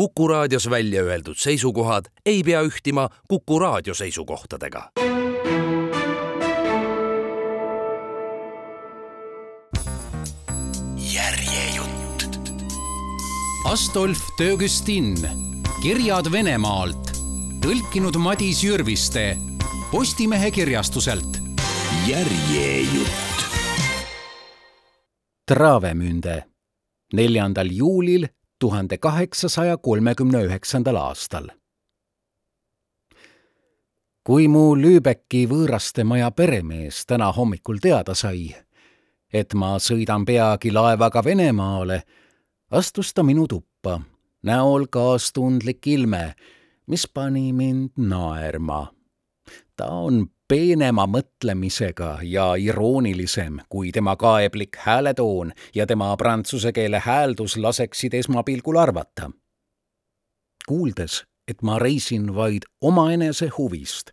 Kuku raadios välja öeldud seisukohad ei pea ühtima Kuku raadio seisukohtadega. järjejutt. Astolf Töögüstin, Kirjad Venemaalt, tõlkinud Madis Jürviste Postimehe kirjastuselt. järjejutt. Travemünde, neljandal juulil tuhande kaheksasaja kolmekümne üheksandal aastal. kui mu Lübecki võõrastemaja peremees täna hommikul teada sai, et ma sõidan peagi laevaga Venemaale, astus ta minu tuppa, näol kaastundlik ilme, mis pani mind naerma. ta on peenema mõtlemisega ja iroonilisem, kui tema kaeblik hääletoon ja tema prantsuse keele hääldus laseksid esmapilgul arvata. kuuldes, et ma reisin vaid omaenese huvist,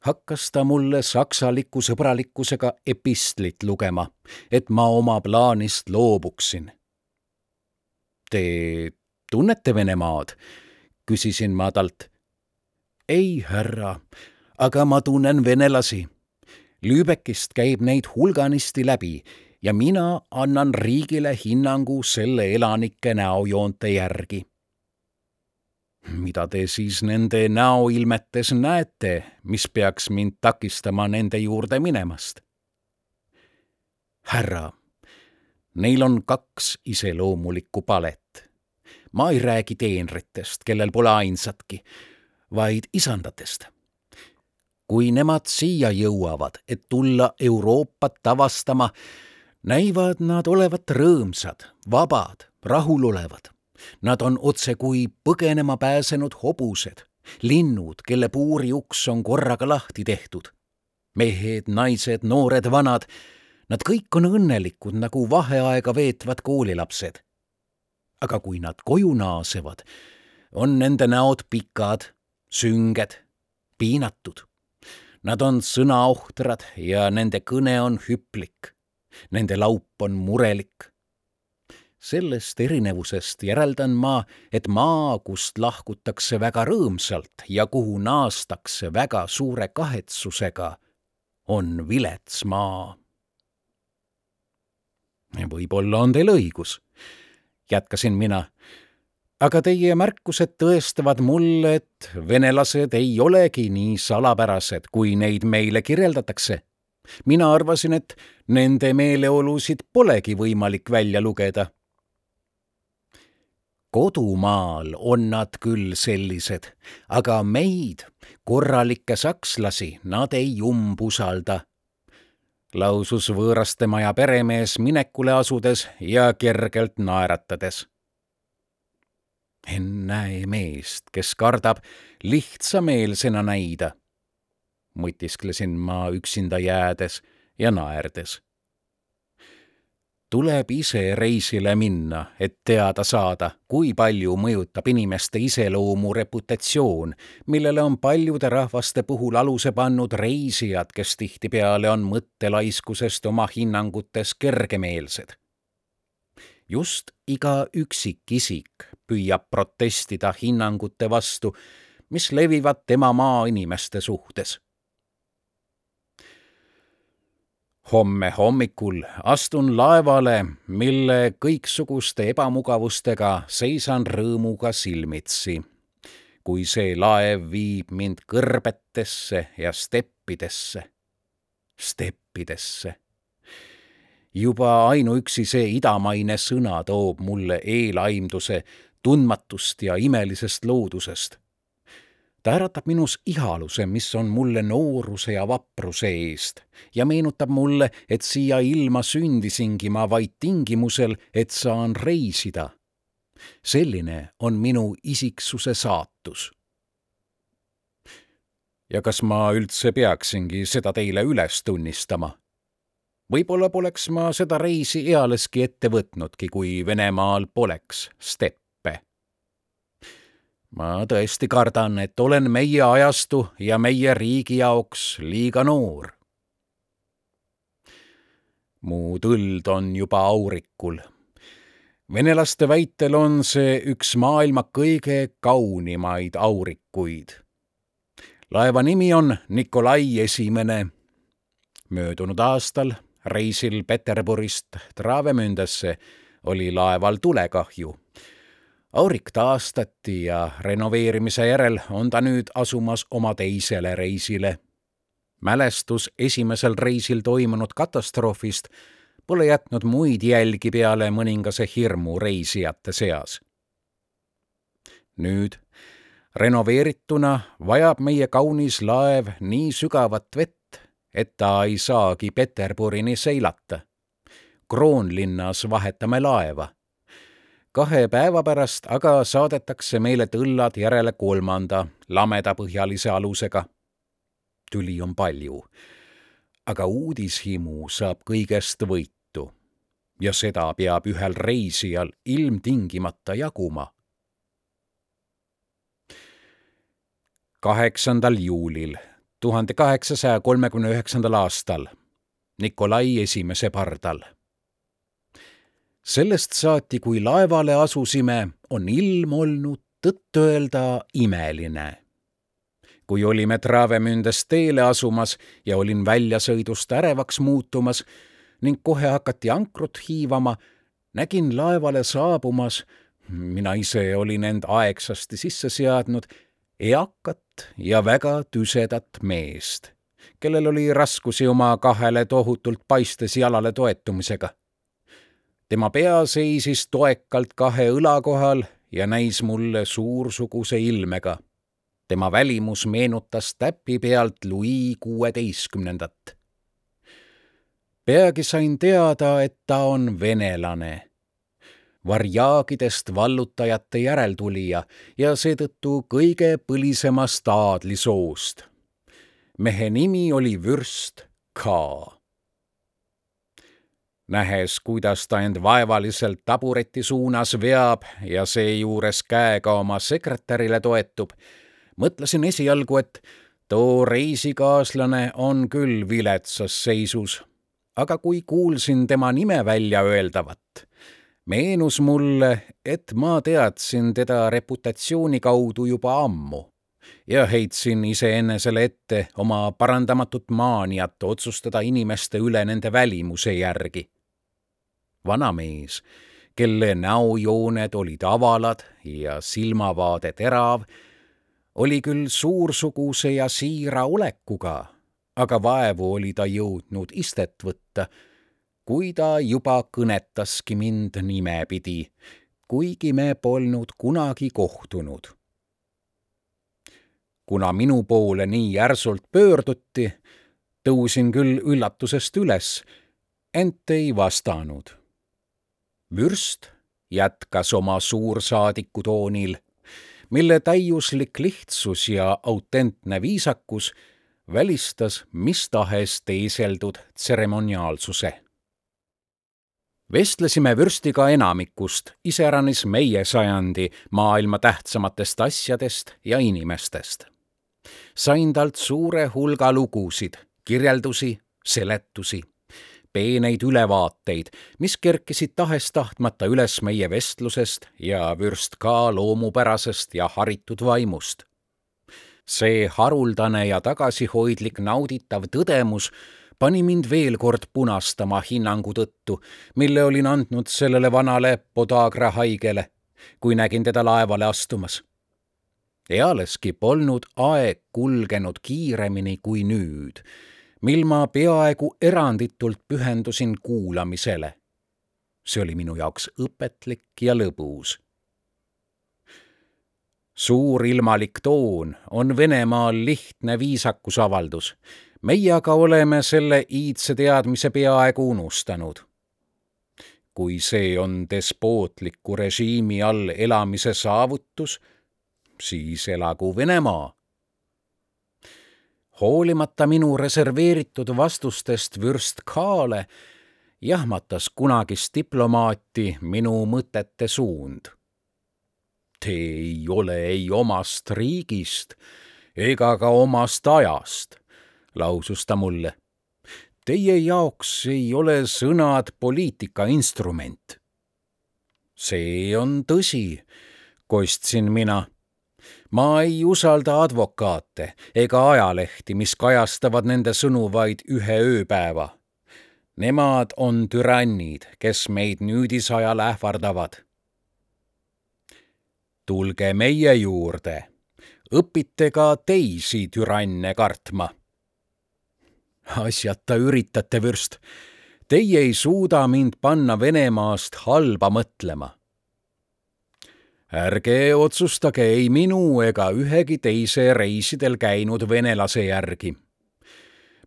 hakkas ta mulle saksaliku sõbralikkusega epistlit lugema, et ma oma plaanist loobuksin. Te tunnete Venemaad? küsisin ma talt. ei, härra, aga ma tunnen venelasi. Lübeckist käib neid hulganisti läbi ja mina annan riigile hinnangu selle elanike näojoonte järgi mida te siis nende näoilmetes näete, mis peaks mind takistama nende juurde minemast? härra, neil on kaks iseloomulikku palet. ma ei räägi teenritest, kellel pole ainsatki, vaid isandatest. Kui nemad siia jõuavad, et tulla Euroopat avastama, näivad nad olevat rõõmsad, vabad, rahulolevad Nad on otsekui põgenema pääsenud hobused, linnud, kelle puuri uks on korraga lahti tehtud. mehed, naised, noored, vanad, nad kõik on õnnelikud nagu vaheaega veetvad koolilapsed. aga kui nad koju naasevad, on nende näod pikad, sünged, piinatud. Nad on sõnaohtrad ja nende kõne on hüplik. Nende laup on murelik sellest erinevusest järeldan ma, et maa, kust lahkutakse väga rõõmsalt ja kuhu naastakse väga suure kahetsusega, on vilets maa. võib-olla on teil õigus, jätkasin mina, aga teie märkused tõestavad mulle, et venelased ei olegi nii salapärased, kui neid meile kirjeldatakse mina arvasin, et nende meeleolusid polegi võimalik välja lugeda kodumaal on nad küll sellised, aga meid, korralikke sakslasi, nad ei umbusalda. lausus võõrastemaja peremees minekule asudes ja kergelt naeratades. Ennäe meest, kes kardab lihtsameelsena näida, mõtisklesin ma üksinda jäädes ja naerdes tuleb ise reisile minna, et teada saada, kui palju mõjutab inimeste iseloomu reputatsioon, millele on paljude rahvaste puhul aluse pannud reisijad, kes tihtipeale on mõttelaiskusest oma hinnangutes kergemeelsed. Just iga üksikisik püüab protestida hinnangute vastu, mis levivad tema maainimeste suhtes homme hommikul astun laevale, mille kõiksuguste ebamugavustega seisan rõõmuga silmitsi. kui see laev viib mind kõrbetesse ja steppidesse, steppidesse. Juba ainuüksi see idamaine sõna toob mulle eelaimduse tundmatust ja imelisest loodusest ta äratab minus ihaluse, mis on mulle nooruse ja vapruse eest ja meenutab mulle, et siia ilma sündisingi ma vaid tingimusel, et saan reisida. selline on minu isiksuse saatus. ja kas ma üldse peaksingi seda teile üles tunnistama? Võib-olla poleks ma seda reisi ealeski ette võtnudki, kui Venemaal poleks stepp ma tõesti kardan, et olen meie ajastu ja meie riigi jaoks liiga noor. mu tõld on juba aurikul. venelaste väitel on see üks maailma kõige kaunimaid aurikuid. laeva nimi on Nikolai Esimene. möödunud aastal reisil Peterburist Travemündesse oli laeval tulekahju. aurik taastati ja renoveerimise järel on ta nüüd asumas oma teisele reisile. mälestus esimesel reisil toimunud katastroofist pole jätnud muid jälgi peale mõningase hirmu reisijate seas. nüüd renoveerituna vajab meie kaunis laev nii sügavat vett, et ta ei saagi Peterburini seilata. Kroonlinnas vahetame laeva. kahe päeva pärast aga saadetakse meile tõllad järele kolmanda lamedapõhjalise alusega. tüli on palju, aga uudishimu saab kõigest võita ja seda peab ühel reisijal ilmtingimata jaguma. kaheksandal juulil tuhande kaheksasaja kolmekümne üheksandal aastal Nikolai esimese pardal. sellest saati, kui laevale asusime, on ilm olnud tõtt-öelda imeline kui olime Travemündest teele asumas ja olin väljasõidust ärevaks muutumas, ning kohe hakati ankrut hiivama, nägin laevale saabumas, mina ise olin end aegsasti sisse seadnud, eakat ja väga tüsedat meest, kellel oli raskusi oma kahele tohutult paistes jalale toetumisega. tema pea seisis toekalt kahe õla kohal ja näis mulle suursuguse ilmega. tema välimus meenutas täpi pealt Louis kuueteistkümnendat peagi sain teada, et ta on venelane, varjaagidest vallutajate järeltulija ja seetõttu kõige põlisemast aadlisoost. mehe nimi oli vürst K. nähes, kuidas ta end vaevaliselt tabureti suunas veab ja seejuures käega oma sekretärile toetub, mõtlesin esialgu, et too reisikaaslane on küll viletsas seisus aga kui kuulsin tema nime välja öeldavat, meenus mulle, et ma teadsin teda reputatsiooni kaudu juba ammu ja heitsin iseenesele ette oma parandamatut maaniat otsustada inimeste üle nende välimuse järgi. vanamees, kelle näojooned olid avalad ja silmavaade terav, oli küll suursuguse ja siira olekuga aga vaevu oli ta jõudnud istet võtta, kui ta juba kõnetaski mind nimepidi, kuigi me polnud kunagi kohtunud. kuna minu poole nii järsult pöörduti, tõusin küll üllatusest üles, ent ei vastanud. vürst jätkas oma suursaadiku toonil, mille täiuslik lihtsus ja autentne viisakus välistas mis tahes teeseldud tseremoniaalsuse. Vestlesime vürstiga enamikust, iseäranis meie sajandi maailma tähtsamatest asjadest ja inimestest. sain talt suure hulga lugusid, kirjeldusi, seletusi, peeneid ülevaateid, mis kerkisid tahes-tahtmata üles meie vestlusest ja vürst ka loomupärasest ja haritud vaimust see haruldane ja tagasihoidlik nauditav tõdemus pani mind veel kord punastama hinnangu tõttu, mille olin andnud sellele vanale podagra haigele, kui nägin teda laevale astumas. ealeski polnud aeg kulgenud kiiremini kui nüüd, mil ma peaaegu eranditult pühendusin kuulamisele. see oli minu jaoks õpetlik ja lõbus suurilmalik toon on Venemaal lihtne viisakusavaldus. Meie aga oleme selle iidse teadmise peaaegu unustanud. kui see on despootliku režiimi all elamise saavutus, siis elagu Venemaa. hoolimata minu reserveeritud vastustest vürst Kaale, jahmatas kunagist diplomaati minu mõtete suund Te ei ole ei omast riigist ega ka omast ajast, lausus ta mulle. Teie jaoks ei ole sõnad poliitika instrument. see on tõsi, kostsin mina. ma ei usalda advokaate ega ajalehti, mis kajastavad nende sõnu vaid ühe ööpäeva. Nemad on türannid, kes meid nüüdisajal ähvardavad. tulge meie juurde, õpite ka teisi türanne kartma. Asjata üritate, vürst Teie ei suuda mind panna Venemaast halba mõtlema. ärge otsustage ei minu ega ühegi teise reisidel käinud venelase järgi.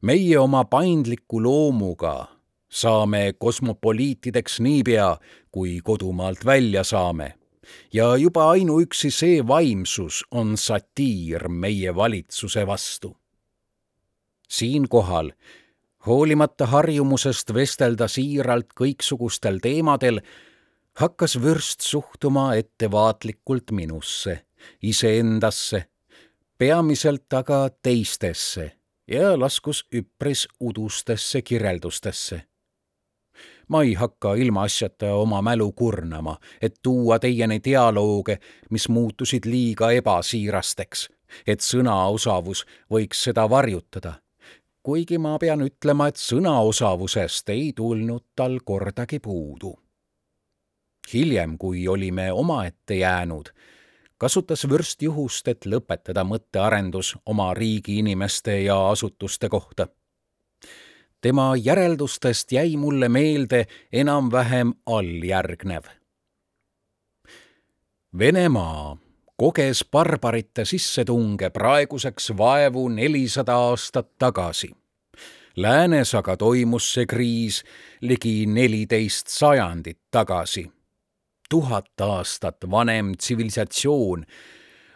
meie oma paindliku loomuga saame kosmopoliitideks niipea, kui kodumaalt välja saame ja juba ainuüksi see vaimsus on satiir meie valitsuse vastu. Siinkohal hoolimata harjumusest vestelda siiralt kõiksugustel teemadel, hakkas vürst suhtuma ettevaatlikult minusse, iseendasse, peamiselt aga teistesse ja laskus üpris udustesse kirjeldustesse. ma ei hakka ilmaasjata oma mälu kurnama, et tuua teieni dialooge, mis muutusid liiga ebasiirasteks, et sõnaosavus võiks seda varjutada kuigi ma pean ütlema, et sõnaosavusest ei tulnud tal kordagi puudu. hiljem, kui olime omaette jäänud, kasutas vürst juhust, et lõpetada mõttearendus oma riigi inimeste ja asutuste kohta. tema järeldustest jäi mulle meelde enam-vähem alljärgnev. Venemaa koges barbarite sissetunge praeguseks vaevu nelisada aastat tagasi. Läänes aga toimus see kriis ligi neliteist sajandit tagasi. tuhat aastat vanem tsivilisatsioon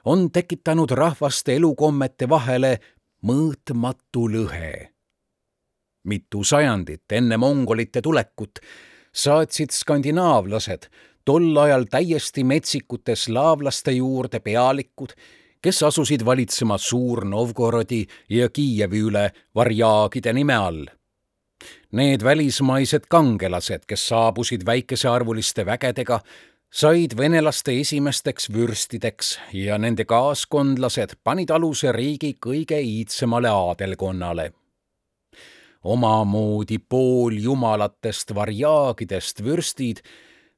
on tekitanud rahvaste elukommete vahele mõõtmatu lõhe. mitu sajandit enne mongolite tulekut saatsid skandinaavlased tol ajal täiesti metsikute slaavlaste juurde pealikud, kes asusid valitsema Suur-Novgorodi ja Kiievi üle varjaagide nime all. Need välismaised kangelased, kes saabusid väikesearvuliste vägedega, said venelaste esimesteks vürstideks ja nende kaaskondlased panid aluse riigi kõige iidsemale aadelkonnale omamoodi pooljumalatest varjaagidest vürstid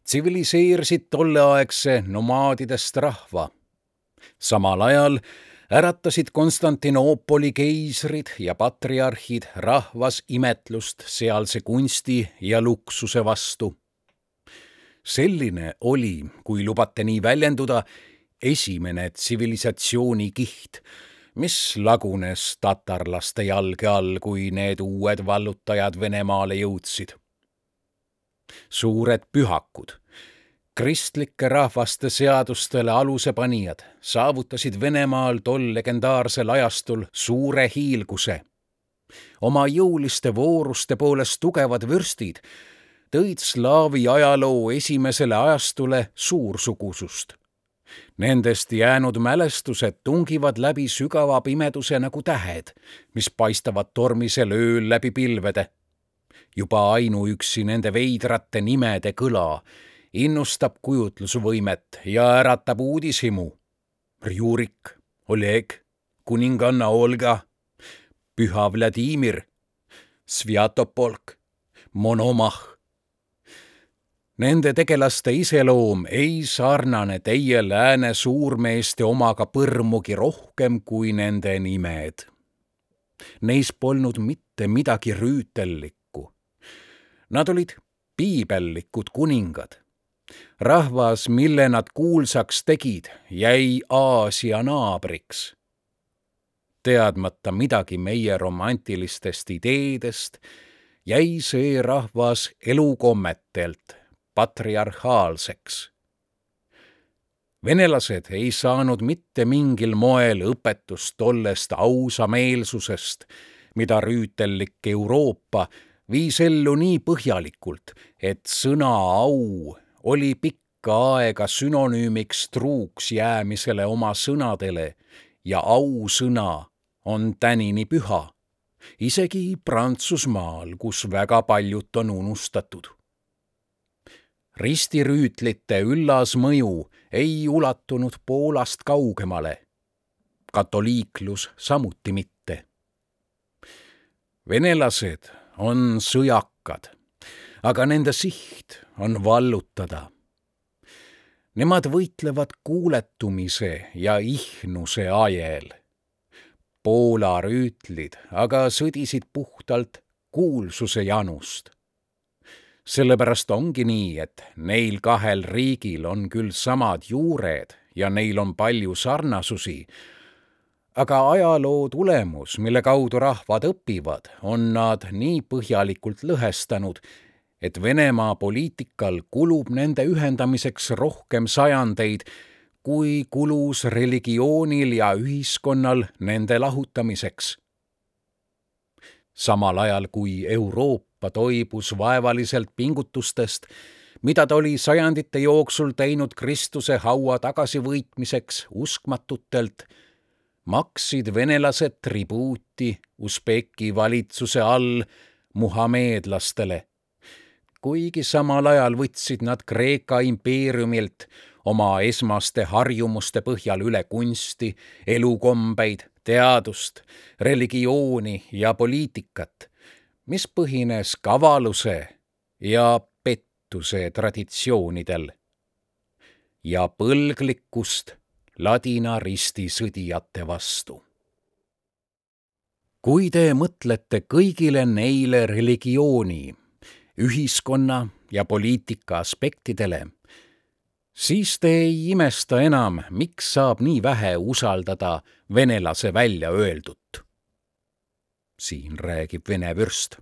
tsiviliseerisid tolleaegse nomaadidest rahva. Samal ajal äratasid Konstantinoopoli keisrid ja patriarhid rahvas imetlust sealse kunsti ja luksuse vastu. selline oli, kui lubate nii väljenduda, esimene tsivilisatsiooni kiht, mis lagunes tatarlaste jalge all, kui need uued vallutajad Venemaale jõudsid suured pühakud, kristlike rahvaste seadustele aluse panijad saavutasid Venemaal tol legendaarsel ajastul suure hiilguse. oma jõuliste vooruste poolest tugevad vürstid tõid slaavi ajaloo esimesele ajastule suursugusust. Nendest jäänud mälestused tungivad läbi sügava pimeduse nagu tähed, mis paistavad tormisel ööl läbi pilvede juba ainuüksi nende veidrate nimede kõla innustab kujutlusvõimet ja äratab uudishimu. Rjurik, Oleg, kuninganna Olga, püha Vladimir, Sviatopolk, Monomah. Nende tegelaste iseloom ei sarnane teie lääne suurmeeste omaga põrmugi rohkem kui nende nimed. Neis polnud mitte midagi rüütellikku Nad olid piibellikud kuningad. Rahvas, mille nad kuulsaks tegid, jäi Aasia naabriks. teadmata midagi meie romantilistest ideedest, jäi see rahvas elukommetelt patriarhaalseks. venelased ei saanud mitte mingil moel õpetust tollest ausameelsusest, mida rüütellik Euroopa viis ellu nii põhjalikult, et sõna au oli pikka aega sünonüümiks truuks jäämisele oma sõnadele ja ausõna on tänini püha, isegi Prantsusmaal, kus väga paljut on unustatud. ristirüütlite üllas mõju ei ulatunud Poolast kaugemale. katoliiklus samuti mitte. venelased on sõjakad, aga nende siht on vallutada. Nemad võitlevad kuuletumise ja ihnuse ajel. Poola rüütlid aga sõdisid puhtalt kuulsuse janust sellepärast ongi nii, et neil kahel riigil on küll samad juured ja neil on palju sarnasusi, aga ajaloo tulemus, mille kaudu rahvad õpivad, on nad nii põhjalikult lõhestanud, et Venemaa poliitikal kulub nende ühendamiseks rohkem sajandeid, kui kulus religioonil ja ühiskonnal nende lahutamiseks. samal ajal kui Euroopa toibus vaevaliselt pingutustest, mida ta oli sajandite jooksul teinud Kristuse haua tagasivõitmiseks uskmatutelt, maksid venelased tribuuti Usbeki valitsuse all muhameedlastele. Kuigi samal ajal võtsid nad Kreeka impeeriumilt oma esmaste harjumuste põhjal üle kunsti, elukombeid, teadust, religiooni ja poliitikat mis põhines kavaluse ja pettuse traditsioonidel ja põlglikkust ladina ristisõdijate vastu. kui te mõtlete kõigile neile religiooni, ühiskonna ja poliitika aspektidele, siis te ei imesta enam, miks saab nii vähe usaldada venelase väljaöeldut siin räägib vene vürst.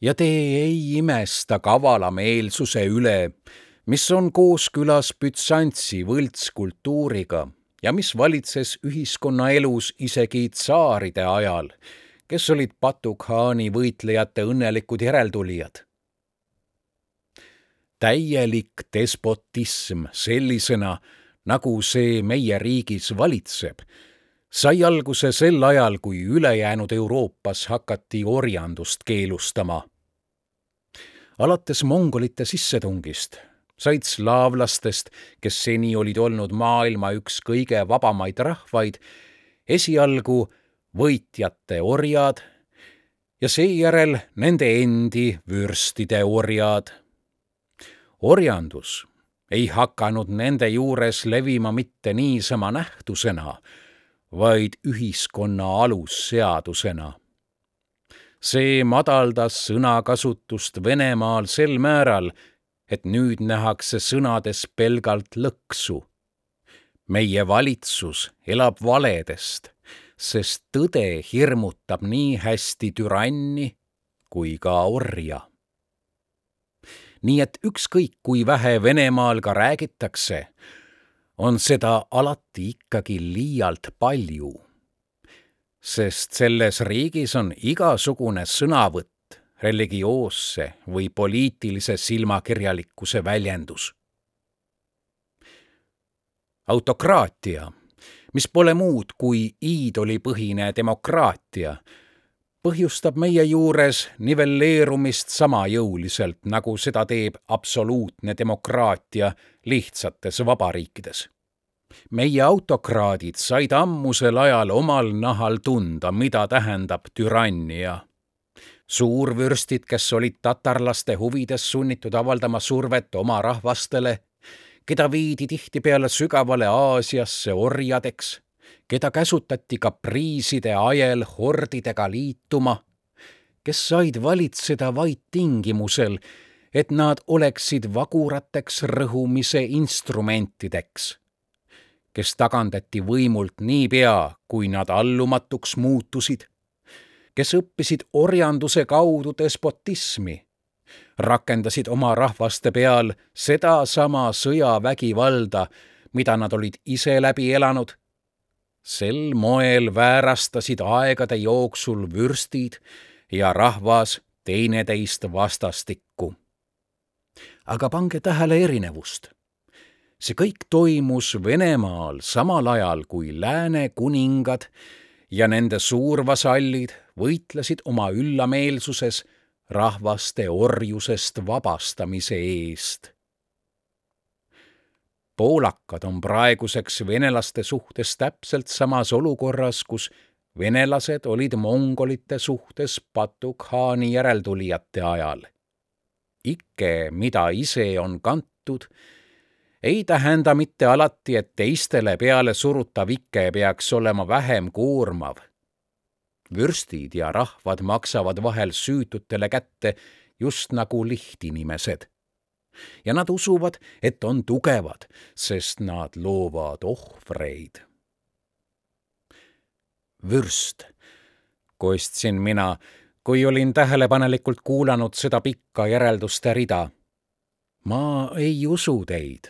ja te ei imesta kavalameelsuse üle, mis on kooskülas Bütsantsi võltskultuuriga ja mis valitses ühiskonnaelus isegi tsaaride ajal, kes olid Batu-khaani võitlejate õnnelikud järeltulijad. täielik despotism sellisena, nagu see meie riigis valitseb sai alguse sel ajal, kui ülejäänud Euroopas hakati orjandust keelustama. alates mongolite sissetungist said slaavlastest, kes seni olid olnud maailma üks kõige vabamaid rahvaid, esialgu võitjate orjad ja seejärel nende endi vürstide orjad. orjandus ei hakanud nende juures levima mitte niisama nähtusena vaid ühiskonna alusseadusena. see madaldas sõnakasutust Venemaal sel määral, et nüüd nähakse sõnades pelgalt lõksu. meie valitsus elab valedest, sest tõde hirmutab nii hästi türanni kui ka orja. nii et ükskõik, kui vähe Venemaal ka räägitakse, on seda alati ikkagi liialt palju. sest selles riigis on igasugune sõnavõtt religioosse või poliitilise silmakirjalikkuse väljendus. autokraatia, mis pole muud kui iidolipõhine demokraatia, põhjustab meie juures nivelleerumist sama jõuliselt, nagu seda teeb absoluutne demokraatia lihtsates vabariikides. meie autokraadid said ammusel ajal omal nahal tunda, mida tähendab türannia. suurvürstid, kes olid tatarlaste huvides sunnitud avaldama survet oma rahvastele, keda viidi tihtipeale sügavale Aasiasse orjadeks keda käsutati kapriiside ajel hordidega liituma, kes said valitseda vaid tingimusel, et nad oleksid vagurateks rõhumise instrumentideks, kes tagandati võimult niipea, kui nad allumatuks muutusid, kes õppisid orjanduse kaudu despotismi, rakendasid oma rahvaste peal sedasama sõjavägivalda, mida nad olid ise läbi elanud sel moel väärastasid aegade jooksul vürstid ja rahvas teineteist vastastikku. aga pange tähele erinevust. see kõik toimus Venemaal samal ajal, kui lääne kuningad ja nende suurvasallid võitlesid oma üllameelsuses rahvaste orjusest vabastamise eest. poolakad on praeguseks venelaste suhtes täpselt samas olukorras, kus venelased olid mongolite suhtes Batu-khaani järeltulijate ajal. ikke, mida ise on kantud, ei tähenda mitte alati, et teistele peale surutav ike peaks olema vähem koormav. Vürstid ja rahvad maksavad vahel süütutele kätte just nagu lihtinimesed. ja nad usuvad, et on tugevad, sest nad loovad ohvreid vürst, kostsin mina, kui olin tähelepanelikult kuulanud seda pikka järelduste rida. ma ei usu teid.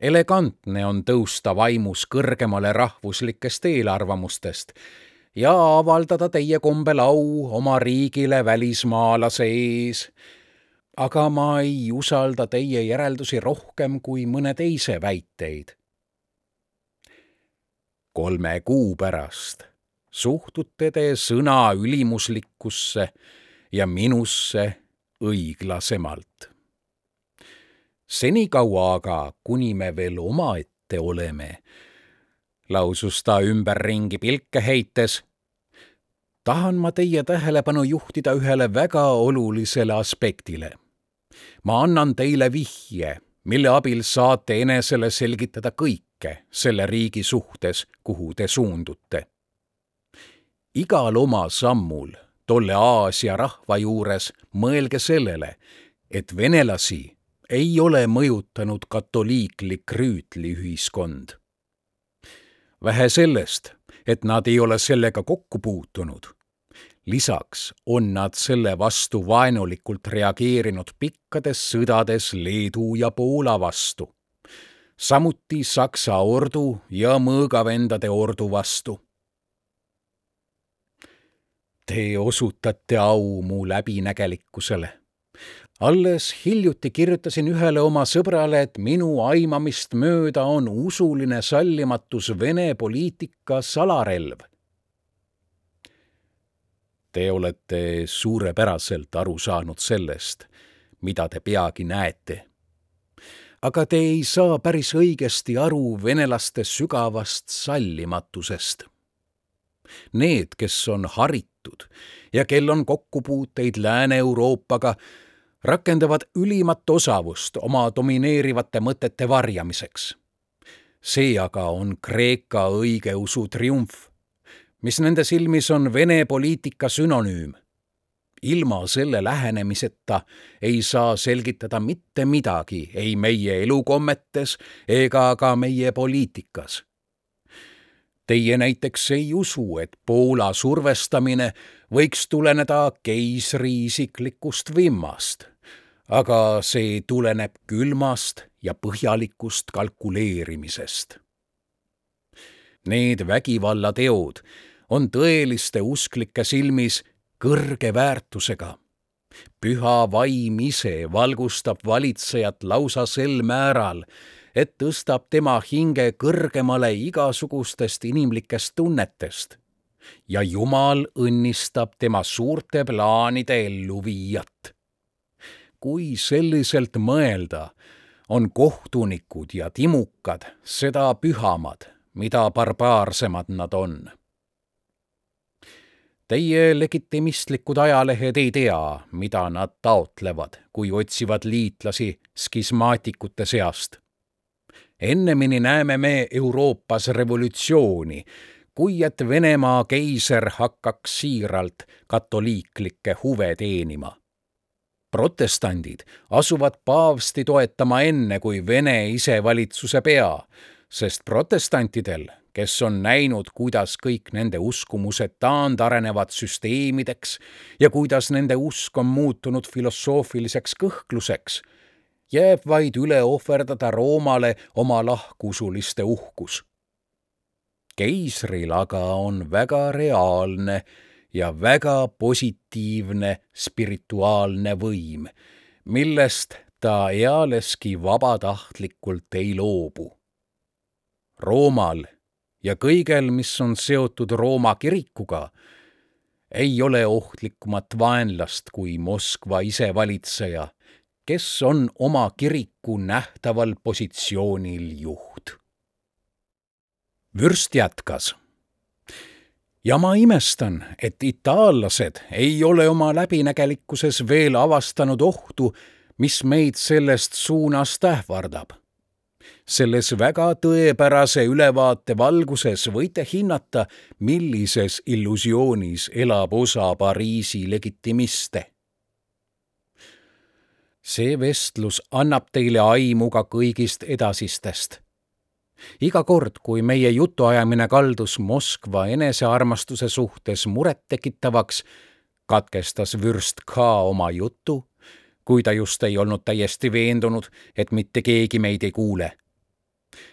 elegantne on tõusta vaimus kõrgemale rahvuslikest eelarvamustest ja avaldada teie kombel au oma riigile välismaalase ees. aga ma ei usalda teie järeldusi rohkem kui mõne teise väiteid kolme kuu pärast suhtute te sõna ülimuslikkusse ja minusse õiglasemalt. senikaua aga, kuni me veel omaette oleme, lausus ta ümberringi pilke heites, tahan ma teie tähelepanu juhtida ühele väga olulisele aspektile. ma annan teile vihje, mille abil saate enesele selgitada kõik, kõike selle riigi suhtes, kuhu te suundute. igal oma sammul tolle Aasia rahva juures mõelge sellele, et venelasi ei ole mõjutanud katoliiklik rüütliühiskond. Vähe sellest, et nad ei ole sellega kokku puutunud lisaks on nad selle vastu vaenulikult reageerinud pikkades sõdades Leedu ja Poola vastu samuti Saksa ordu ja mõõgavendade ordu vastu. Te osutate au mu läbinägelikkusele. Alles hiljuti kirjutasin ühele oma sõbrale, et minu aimamist mööda on usuline sallimatus Vene poliitika salarelv. Te olete suurepäraselt aru saanud sellest, mida te peagi näete aga te ei saa päris õigesti aru venelaste sügavast sallimatusest. Need, kes on haritud ja kel on kokkupuuteid Lääne-Euroopaga, rakendavad ülimat osavust oma domineerivate mõtete varjamiseks. see aga on Kreeka õigeusu triumf, mis nende silmis on Vene poliitika sünonüüm ilma selle lähenemiseta ei saa selgitada mitte midagi ei meie elukommetes ega ka meie poliitikas. Teie näiteks ei usu, et Poola survestamine võiks tuleneda keisri isiklikust vimmast, aga see tuleneb külmast ja põhjalikust kalkuleerimisest. Need vägivallateod on tõeliste usklike silmis kõrge väärtusega. püha vaim ise valgustab valitsejat lausa sel määral, et tõstab tema hinge kõrgemale igasugustest inimlikest tunnetest ja Jumal õnnistab tema suurte plaanide elluviijat. Kui selliselt mõelda, on kohtunikud ja timukad seda pühamad, mida barbaarsemad nad on Teie legitimistlikud ajalehed ei tea, mida nad taotlevad, kui otsivad liitlasi skismaatikute seast. ennemini näeme me Euroopas revolutsiooni, kui et Venemaa keiser hakkaks siiralt katoliiklikke huve teenima. Protestandid asuvad paavsti toetama enne kui Vene isevalitsuse pea, sest protestantidel kes on näinud, kuidas kõik nende uskumused taandarenevad süsteemideks ja kuidas nende usk on muutunud filosoofiliseks kõhkluseks, jääb vaid üle ohverdada Roomale oma lahkusuliste uhkus. keisril aga on väga reaalne ja väga positiivne spirituaalne võim, millest ta ealeski vabatahtlikult ei loobu. Roomal ja kõigel, mis on seotud Rooma kirikuga, ei ole ohtlikumat vaenlast kui Moskva isevalitseja, kes on oma kiriku nähtaval positsioonil juht. vürst jätkas. Ja ma imestan, et itaallased ei ole oma läbinägelikkuses veel avastanud ohtu, mis meid sellest suunast ähvardab selles väga tõepärase ülevaate valguses võite hinnata, millises illusioonis elab osa Pariisi legitimiste. see vestlus annab teile aimu ka kõigist edasistest. Iga kord, kui meie jutuajamine kaldus Moskva enesearmastuse suhtes murettekitavaks, katkestas vürst ka oma jutu kui ta just ei olnud täiesti veendunud, et mitte keegi meid ei kuule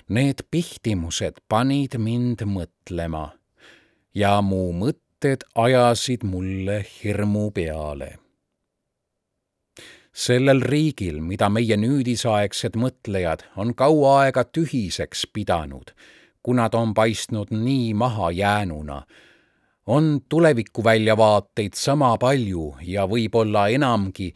Need pihtimused panid mind mõtlema ja mu mõtted ajasid mulle hirmu peale. Sellel riigil, mida meie nüüdisaegsed mõtlejad on kaua aega tühiseks pidanud, kuna ta on paistnud nii mahajäänuna, on tulevikuväljavaateid sama palju ja võib-olla enamgi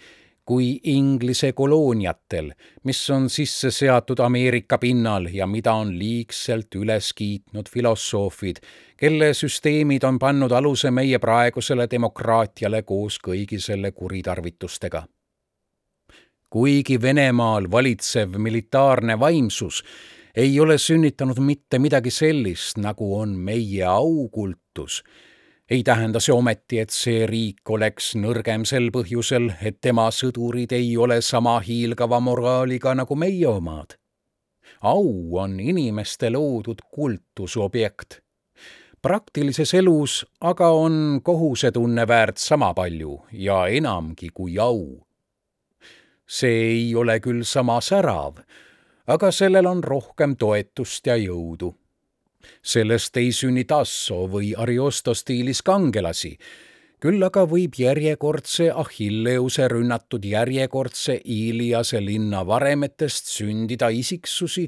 kui Inglise kolooniatel, mis on sisse seatud Ameerika pinnal ja mida on liigselt üles kiitnud filosoofid, kelle süsteemid on pannud aluse meie praegusele demokraatiale koos kõigi selle kuritarvitustega. Kuigi Venemaal valitsev militaarne vaimsus ei ole sünnitanud mitte midagi sellist, nagu on meie aukultus, ei tähenda see ometi, et see riik oleks nõrgem sel põhjusel, et tema sõdurid ei ole sama hiilgava moraaliga nagu meie omad. au on inimeste loodud kultusobjekt. praktilises elus aga on kohusetunne väärt sama palju ja enamgi kui au. See ei ole küll sama särav, aga sellel on rohkem toetust ja jõudu sellest ei sünni Tasso või Ariosto stiilis kangelasi, küll aga võib järjekordse Achilleuse rünnatud järjekordse Iliase linna varemetest sündida isiksusi,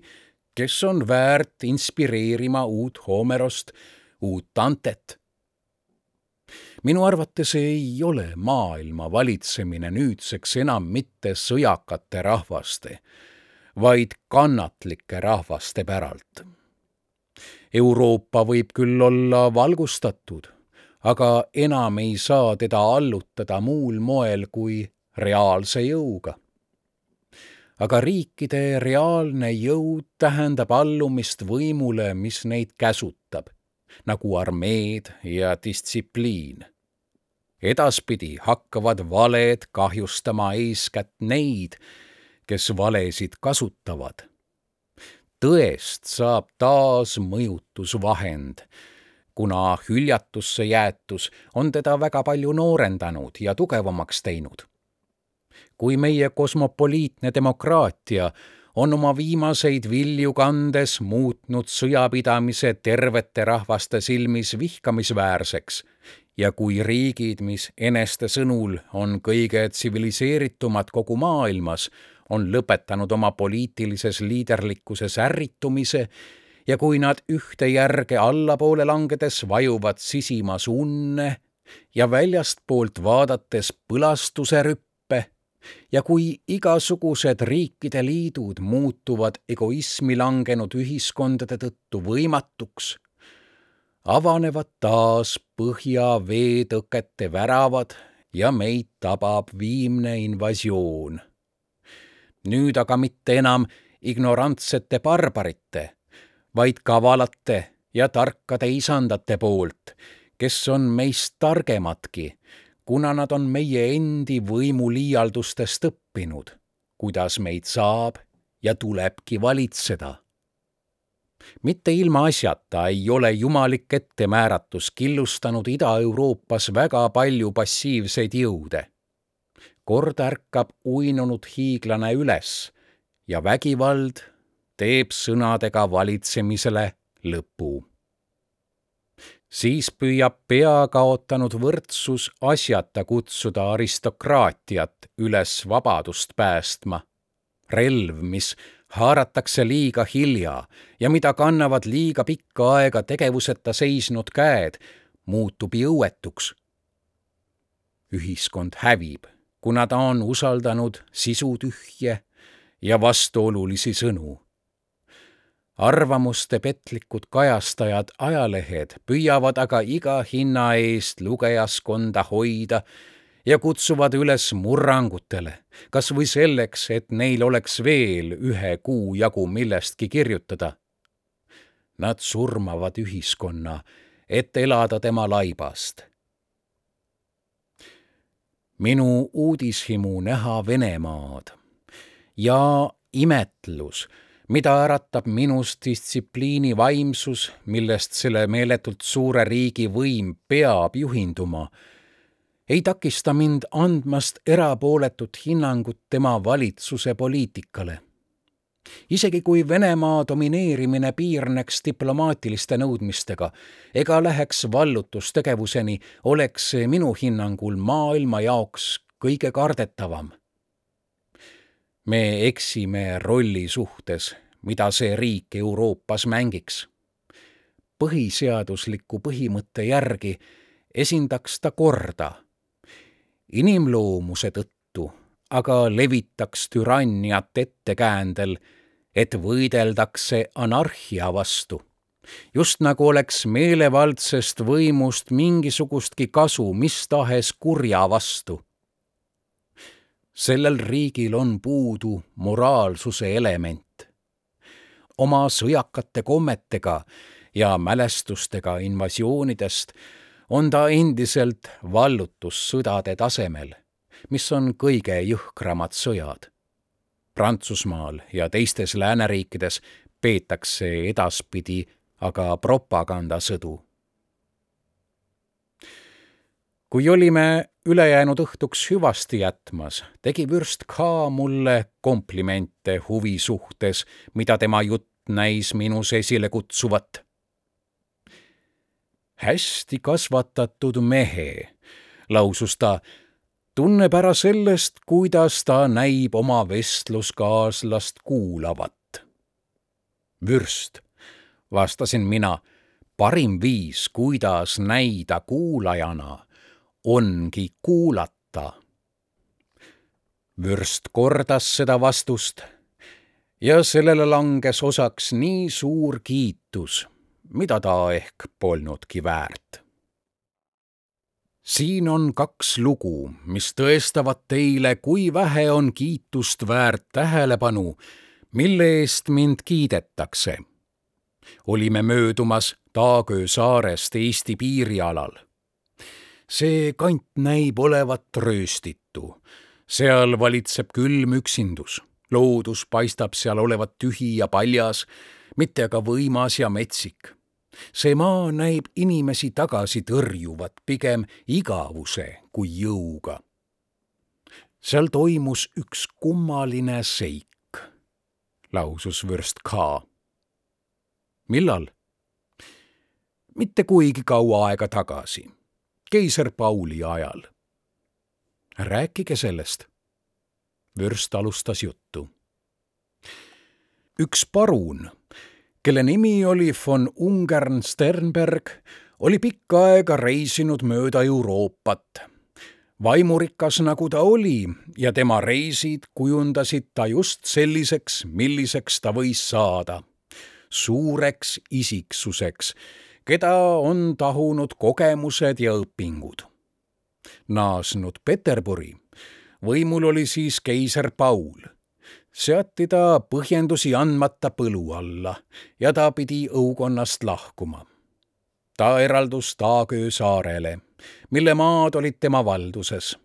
kes on väärt inspireerima uut Homerost, uut Dantet. Minu arvates ei ole maailma valitsemine nüüdseks enam mitte sõjakate rahvaste, vaid kannatlike rahvaste päralt Euroopa võib küll olla valgustatud, aga enam ei saa teda allutada muul moel kui reaalse jõuga. aga riikide reaalne jõud tähendab allumist võimule, mis neid käsutab, nagu armeed ja distsipliin. Edaspidi hakkavad valed kahjustama eeskätt neid, kes valesid kasutavad tõest saab taas mõjutusvahend, kuna hüljatusse jäetus on teda väga palju noorendanud ja tugevamaks teinud. kui meie kosmopoliitne demokraatia on oma viimaseid vilju kandes muutnud sõjapidamise tervete rahvaste silmis vihkamisväärseks ja kui riigid, mis eneste sõnul on kõige tsiviliseeritumad kogu maailmas, on lõpetanud oma poliitilises liiderlikkuses ärritumise ja kui nad ühte järge allapoole langedes vajuvad sisimas unne ja väljastpoolt vaadates põlastuse rüppe ja kui igasugused riikide liidud muutuvad egoismi langenud ühiskondade tõttu võimatuks, avanevad taas põhjaveetõkete väravad ja meid tabab viimne invasioon nüüd aga mitte enam ignorantsete barbarite, vaid kavalate ja tarkade isandate poolt, kes on meist targemadki, kuna nad on meie endi võimuliialdustest õppinud, kuidas meid saab ja tulebki valitseda. Mitte ilmaasjata ei ole jumalik ettemääratus killustanud Ida-Euroopas väga palju passiivseid jõude kord ärkab uinunud hiiglane üles ja vägivald teeb sõnadega valitsemisele lõpu. siis püüab pea kaotanud võrdsus asjata kutsuda aristokraatiat üles vabadust päästma. relv, mis haaratakse liiga hilja ja mida kannavad liiga pikka aega tegevuseta seisnud käed, muutub jõuetuks ühiskond hävib, kuna ta on usaldanud sisutühje ja vastuolulisi sõnu. arvamuste petlikud kajastajad, ajalehed püüavad aga iga hinna eest lugejaskonda hoida ja kutsuvad üles murrangutele, kas või selleks, et neil oleks veel ühe kuu jagu millestki kirjutada. Nad surmavad ühiskonna, et elada tema laibast. minu uudishimu näha Venemaad ja imetlus, mida äratab minus distsipliini vaimsus, millest selle meeletult suure riigi võim peab juhinduma ei takista mind andmast erapooletut hinnangut tema valitsuse poliitikale. isegi kui Venemaa domineerimine piirneks diplomaatiliste nõudmistega ega läheks vallutustegevuseni, oleks see minu hinnangul maailma jaoks kõige kardetavam. me eksime rolli suhtes, mida see riik Euroopas mängiks. põhiseadusliku põhimõtte järgi esindaks ta korda inimloomuse tõttu aga levitaks türanniat ettekäändel, et võideldakse anarhia vastu. just nagu oleks meelevaldsest võimust mingisugustki kasu mis tahes kurja vastu. sellel riigil on puudu moraalsuse element. oma sõjakate kommetega ja mälestustega invasioonidest on ta endiselt vallutussõdade tasemel, mis on kõige jõhkramad sõjad. Prantsusmaal ja teistes lääneriikides peetakse edaspidi aga propagandasõdu. kui olime ülejäänud õhtuks hüvasti jätmas, tegi vürst K mulle komplimente huvi suhtes, mida tema jutt näis minus esile kutsuvat hästi kasvatatud mehe, lausus ta, tunneb ära sellest, kuidas ta näib oma vestluskaaslast kuulavat. vürst, vastasin mina, parim viis, kuidas näida kuulajana, ongi kuulata. vürst kordas seda vastust ja sellele langes osaks nii suur kiitus mida ta ehk polnudki väärt. siin on kaks lugu, mis tõestavad teile, kui vähe on kiitust väärt tähelepanu, mille eest mind kiidetakse. olime möödumas Taagöö saarest Eesti piirialal. see kant näib olevat rööstitu. seal valitseb külm üksindus loodus paistab seal olevat tühi ja paljas, mitte aga võimas ja metsik see maa näib inimesi tagasi tõrjuvat pigem igavuse kui jõuga. seal toimus üks kummaline seik, lausus vürst K. millal? mitte kuigi kaua aega tagasi, keiser Pauli ajal. rääkige sellest. vürst alustas juttu. üks parun kelle nimi oli von Ungern Sternberg, oli pikka aega reisinud mööda Euroopat. vaimurikas nagu ta oli ja tema reisid kujundasid ta just selliseks, milliseks ta võis saada. suureks isiksuseks, keda on tahunud kogemused ja õpingud. naasnud Peterburi, võimul oli siis keiser Paul seati ta põhjendusi andmata põlu alla ja ta pidi õukonnast lahkuma. ta eraldus Taagöö saarele, mille maad olid tema valduses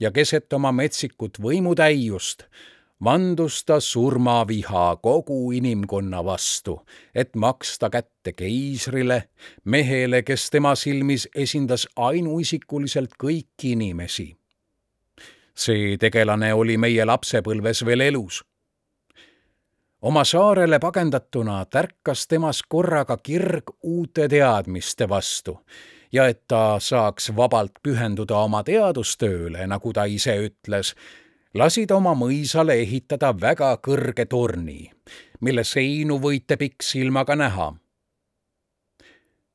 ja keset oma metsikut võimutäiust vandus ta surmaviha kogu inimkonna vastu, et maksta kätte keisrile, mehele, kes tema silmis esindas ainuisikuliselt kõiki inimesi. see tegelane oli meie lapsepõlves veel elus oma saarele pagendatuna tärkas temas korraga kirg uute teadmiste vastu ja et ta saaks vabalt pühenduda oma teadustööle, nagu ta ise ütles, lasi ta oma mõisale ehitada väga kõrge torni, mille seinu võite pikksilmaga näha.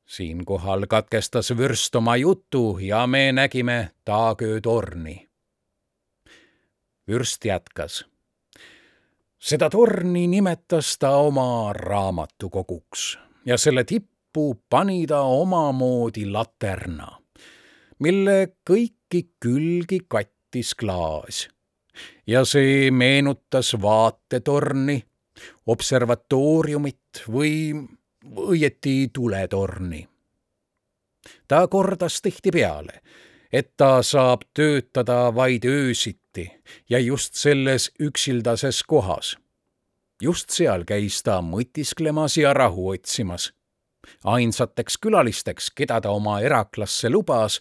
siinkohal katkestas vürst oma jutu ja me nägime taaköötorni. vürst jätkas. Seda torni nimetas ta oma raamatukoguks ja selle tippu pani ta omamoodi laterna, mille kõiki külgi kattis klaas. ja see meenutas vaatetorni, observatooriumit või õieti tuletorni. ta kordas tihtipeale, et ta saab töötada vaid öösiti ja just selles üksildases kohas. just seal käis ta mõtisklemas ja rahu otsimas. ainsateks külalisteks, keda ta oma eraklasse lubas,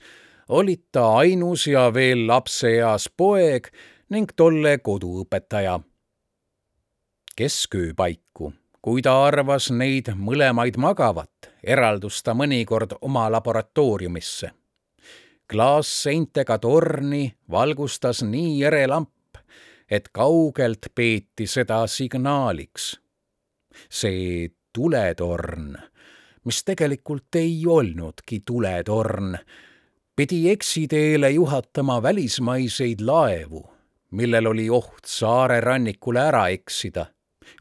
olid ta ainus ja veel lapseeas poeg ning tolle koduõpetaja. kesköö paiku kui ta arvas neid mõlemaid magavat, eraldus ta mõnikord oma laboratooriumisse. Klaasseintega torni valgustas nii ere lamp, et kaugelt peeti seda signaaliks. see tuletorn, mis tegelikult ei olnudki tuletorn, pidi eksiteele juhatama välismaiseid laevu, millel oli oht saare rannikule ära eksida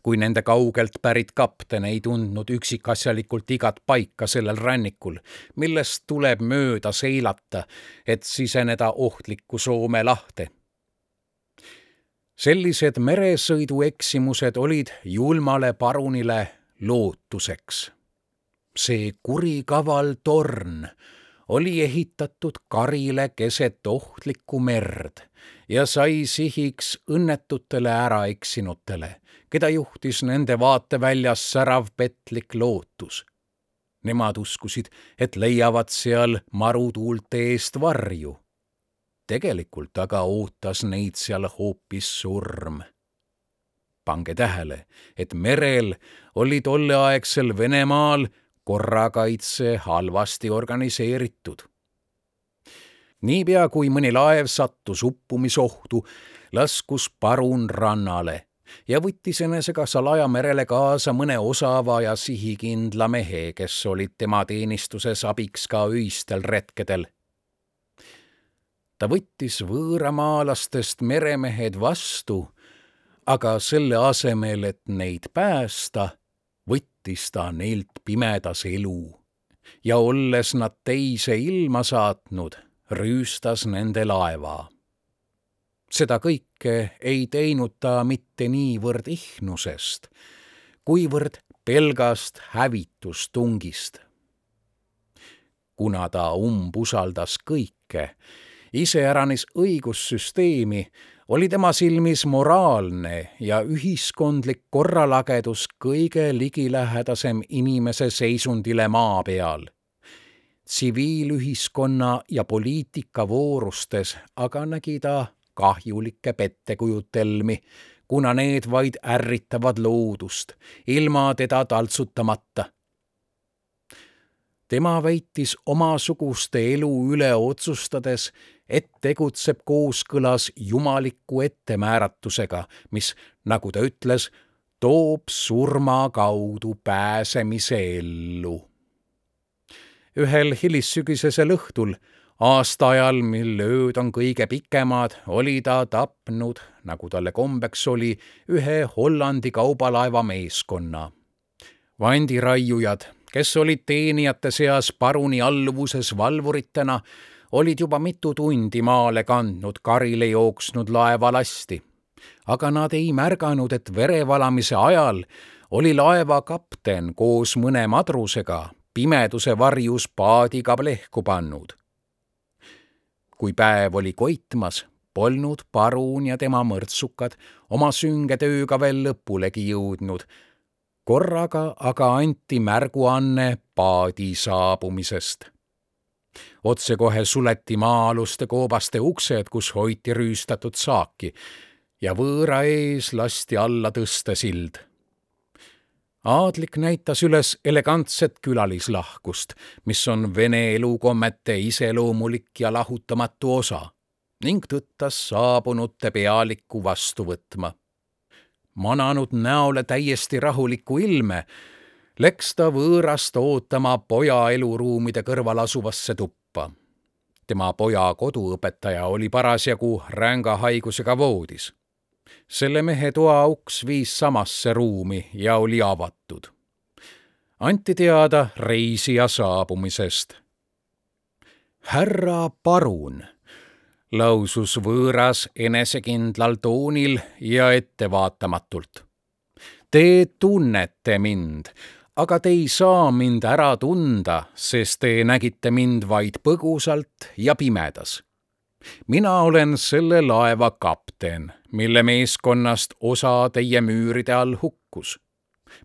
kui nende kaugelt pärit kapten ei tundnud üksikasjalikult igat paika sellel rannikul, millest tuleb mööda seilata, et siseneda ohtlikku Soome lahte. sellised meresõidueksimused olid julmale parunile lootuseks. see kurikaval torn oli ehitatud karile keset ohtlikku merd ja sai sihiks õnnetutele äraeksinutele, keda juhtis nende vaateväljas särav petlik lootus. Nemad uskusid, et leiavad seal marutuulte eest varju. tegelikult aga ootas neid seal hoopis surm. pange tähele, et merel oli tolleaegsel Venemaal korrakaitse halvasti organiseeritud niipea kui mõni laev sattus uppumisohtu, laskus parun rannale ja võttis enesega salaja merele kaasa mõne osava ja sihikindla mehe, kes olid tema teenistuses abiks ka öistel retkedel. ta võttis võõramaalastest meremehed vastu, aga selle asemel, et neid päästa, võttis ta neilt pimedas elu ja olles nad teise ilma saatnud rüüstas nende laeva. Seda kõike ei teinud ta mitte niivõrd ihnusest, kuivõrd pelgast hävitustungist. kuna ta umbusaldas kõike, iseäranis õigussüsteemi, oli tema silmis moraalne ja ühiskondlik korralagedus kõige ligilähedasem inimese seisundile maa peal tsiviilühiskonna ja poliitika voorustes aga nägi ta kahjulikke pettekujutelmi, kuna need vaid ärritavad loodust, ilma teda taltsutamata. tema väitis omasuguste elu üle otsustades, et tegutseb kooskõlas jumaliku ettemääratusega, mis, nagu ta ütles, toob surma kaudu pääsemise ellu ühel hilissügisesel õhtul, aastaajal, mil ööd on kõige pikemad, oli ta tapnud, nagu talle kombeks oli, ühe Hollandi kaubalaeva meeskonna. vandiraiujad, kes olid teenijate seas paruni alluvuses valvuritena, olid juba mitu tundi maale kandnud karile jooksnud laeva lasti. aga nad ei märganud, et verevalamise ajal oli laeva kapten koos mõne madrusega pimeduse varjus paadiga plehku pannud. Kui päev oli koitmas, polnud parun ja tema mõrtsukad oma sünge tööga veel lõpulegi jõudnud. korraga aga anti märguanne paadi saabumisest. otsekohe suleti maa-aluste koobaste uksed, kus hoiti rüüstatud saaki ja võõra ees lasti alla tõstesild aadlik näitas üles elegantset külalislahkust, mis on vene elukommete iseloomulik ja lahutamatu osa ning tõttas saabunute pealikku vastu võtma. mananud näole täiesti rahuliku ilme, läks ta võõrast ootama poja eluruumide kõrval asuvasse tuppa. tema poja koduõpetaja oli parasjagu ränga haigusega voodis. Selle mehe toa uks viis samasse ruumi ja oli avatud. anti teada reisija saabumisest. härra Parun lausus võõras enesekindlal toonil ja ettevaatamatult. Te tunnete mind, aga te ei saa mind ära tunda, sest te nägite mind vaid põgusalt ja pimedas. Mina olen selle laeva kapten, mille meeskonnast osa teie müüride all hukkus.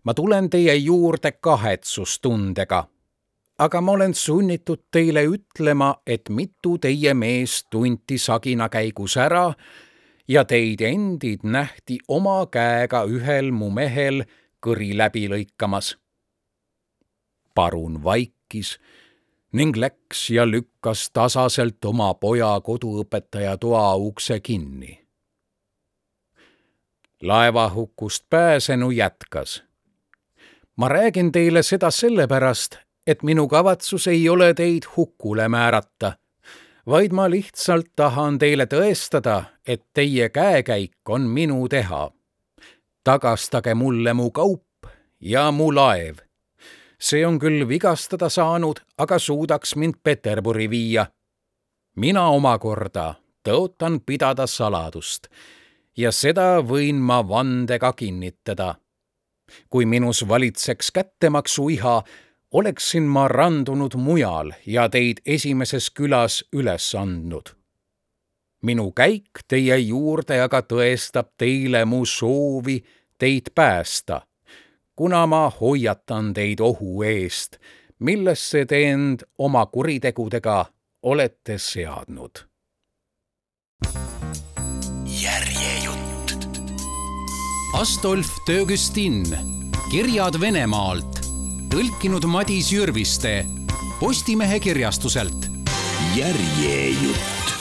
ma tulen teie juurde kahetsustundega aga ma olen sunnitud teile ütlema, et mitu teie meest tunti sagina käigus ära ja teid endid nähti oma käega ühel mu mehel kõri läbi lõikamas. parun vaikis ning läks ja lükkas tasaselt oma poja koduõpetaja toa ukse kinni. laevahukust pääsenu jätkas. ma räägin teile seda sellepärast, et minu kavatsus ei ole teid hukule määrata, vaid ma lihtsalt tahan teile tõestada, et teie käekäik on minu teha. tagastage mulle mu kaup ja mu laev. See on küll vigastada saanud, aga suudaks mind Peterburi viia. mina omakorda tõotan pidada saladust ja seda võin ma vandega kinnitada. kui minus valitseks kättemaksuiha, oleksin ma randunud mujal ja teid esimeses külas üles andnud. minu käik teie juurde aga tõestab teile mu soovi teid päästa, kuna ma hoiatan teid ohu eest, millesse te end oma kuritegudega olete seadnud. järjejutt. Astolf Töögustin, Kirjad Venemaalt tõlkinud Madis Jürviste Postimehe kirjastuselt. järjejutt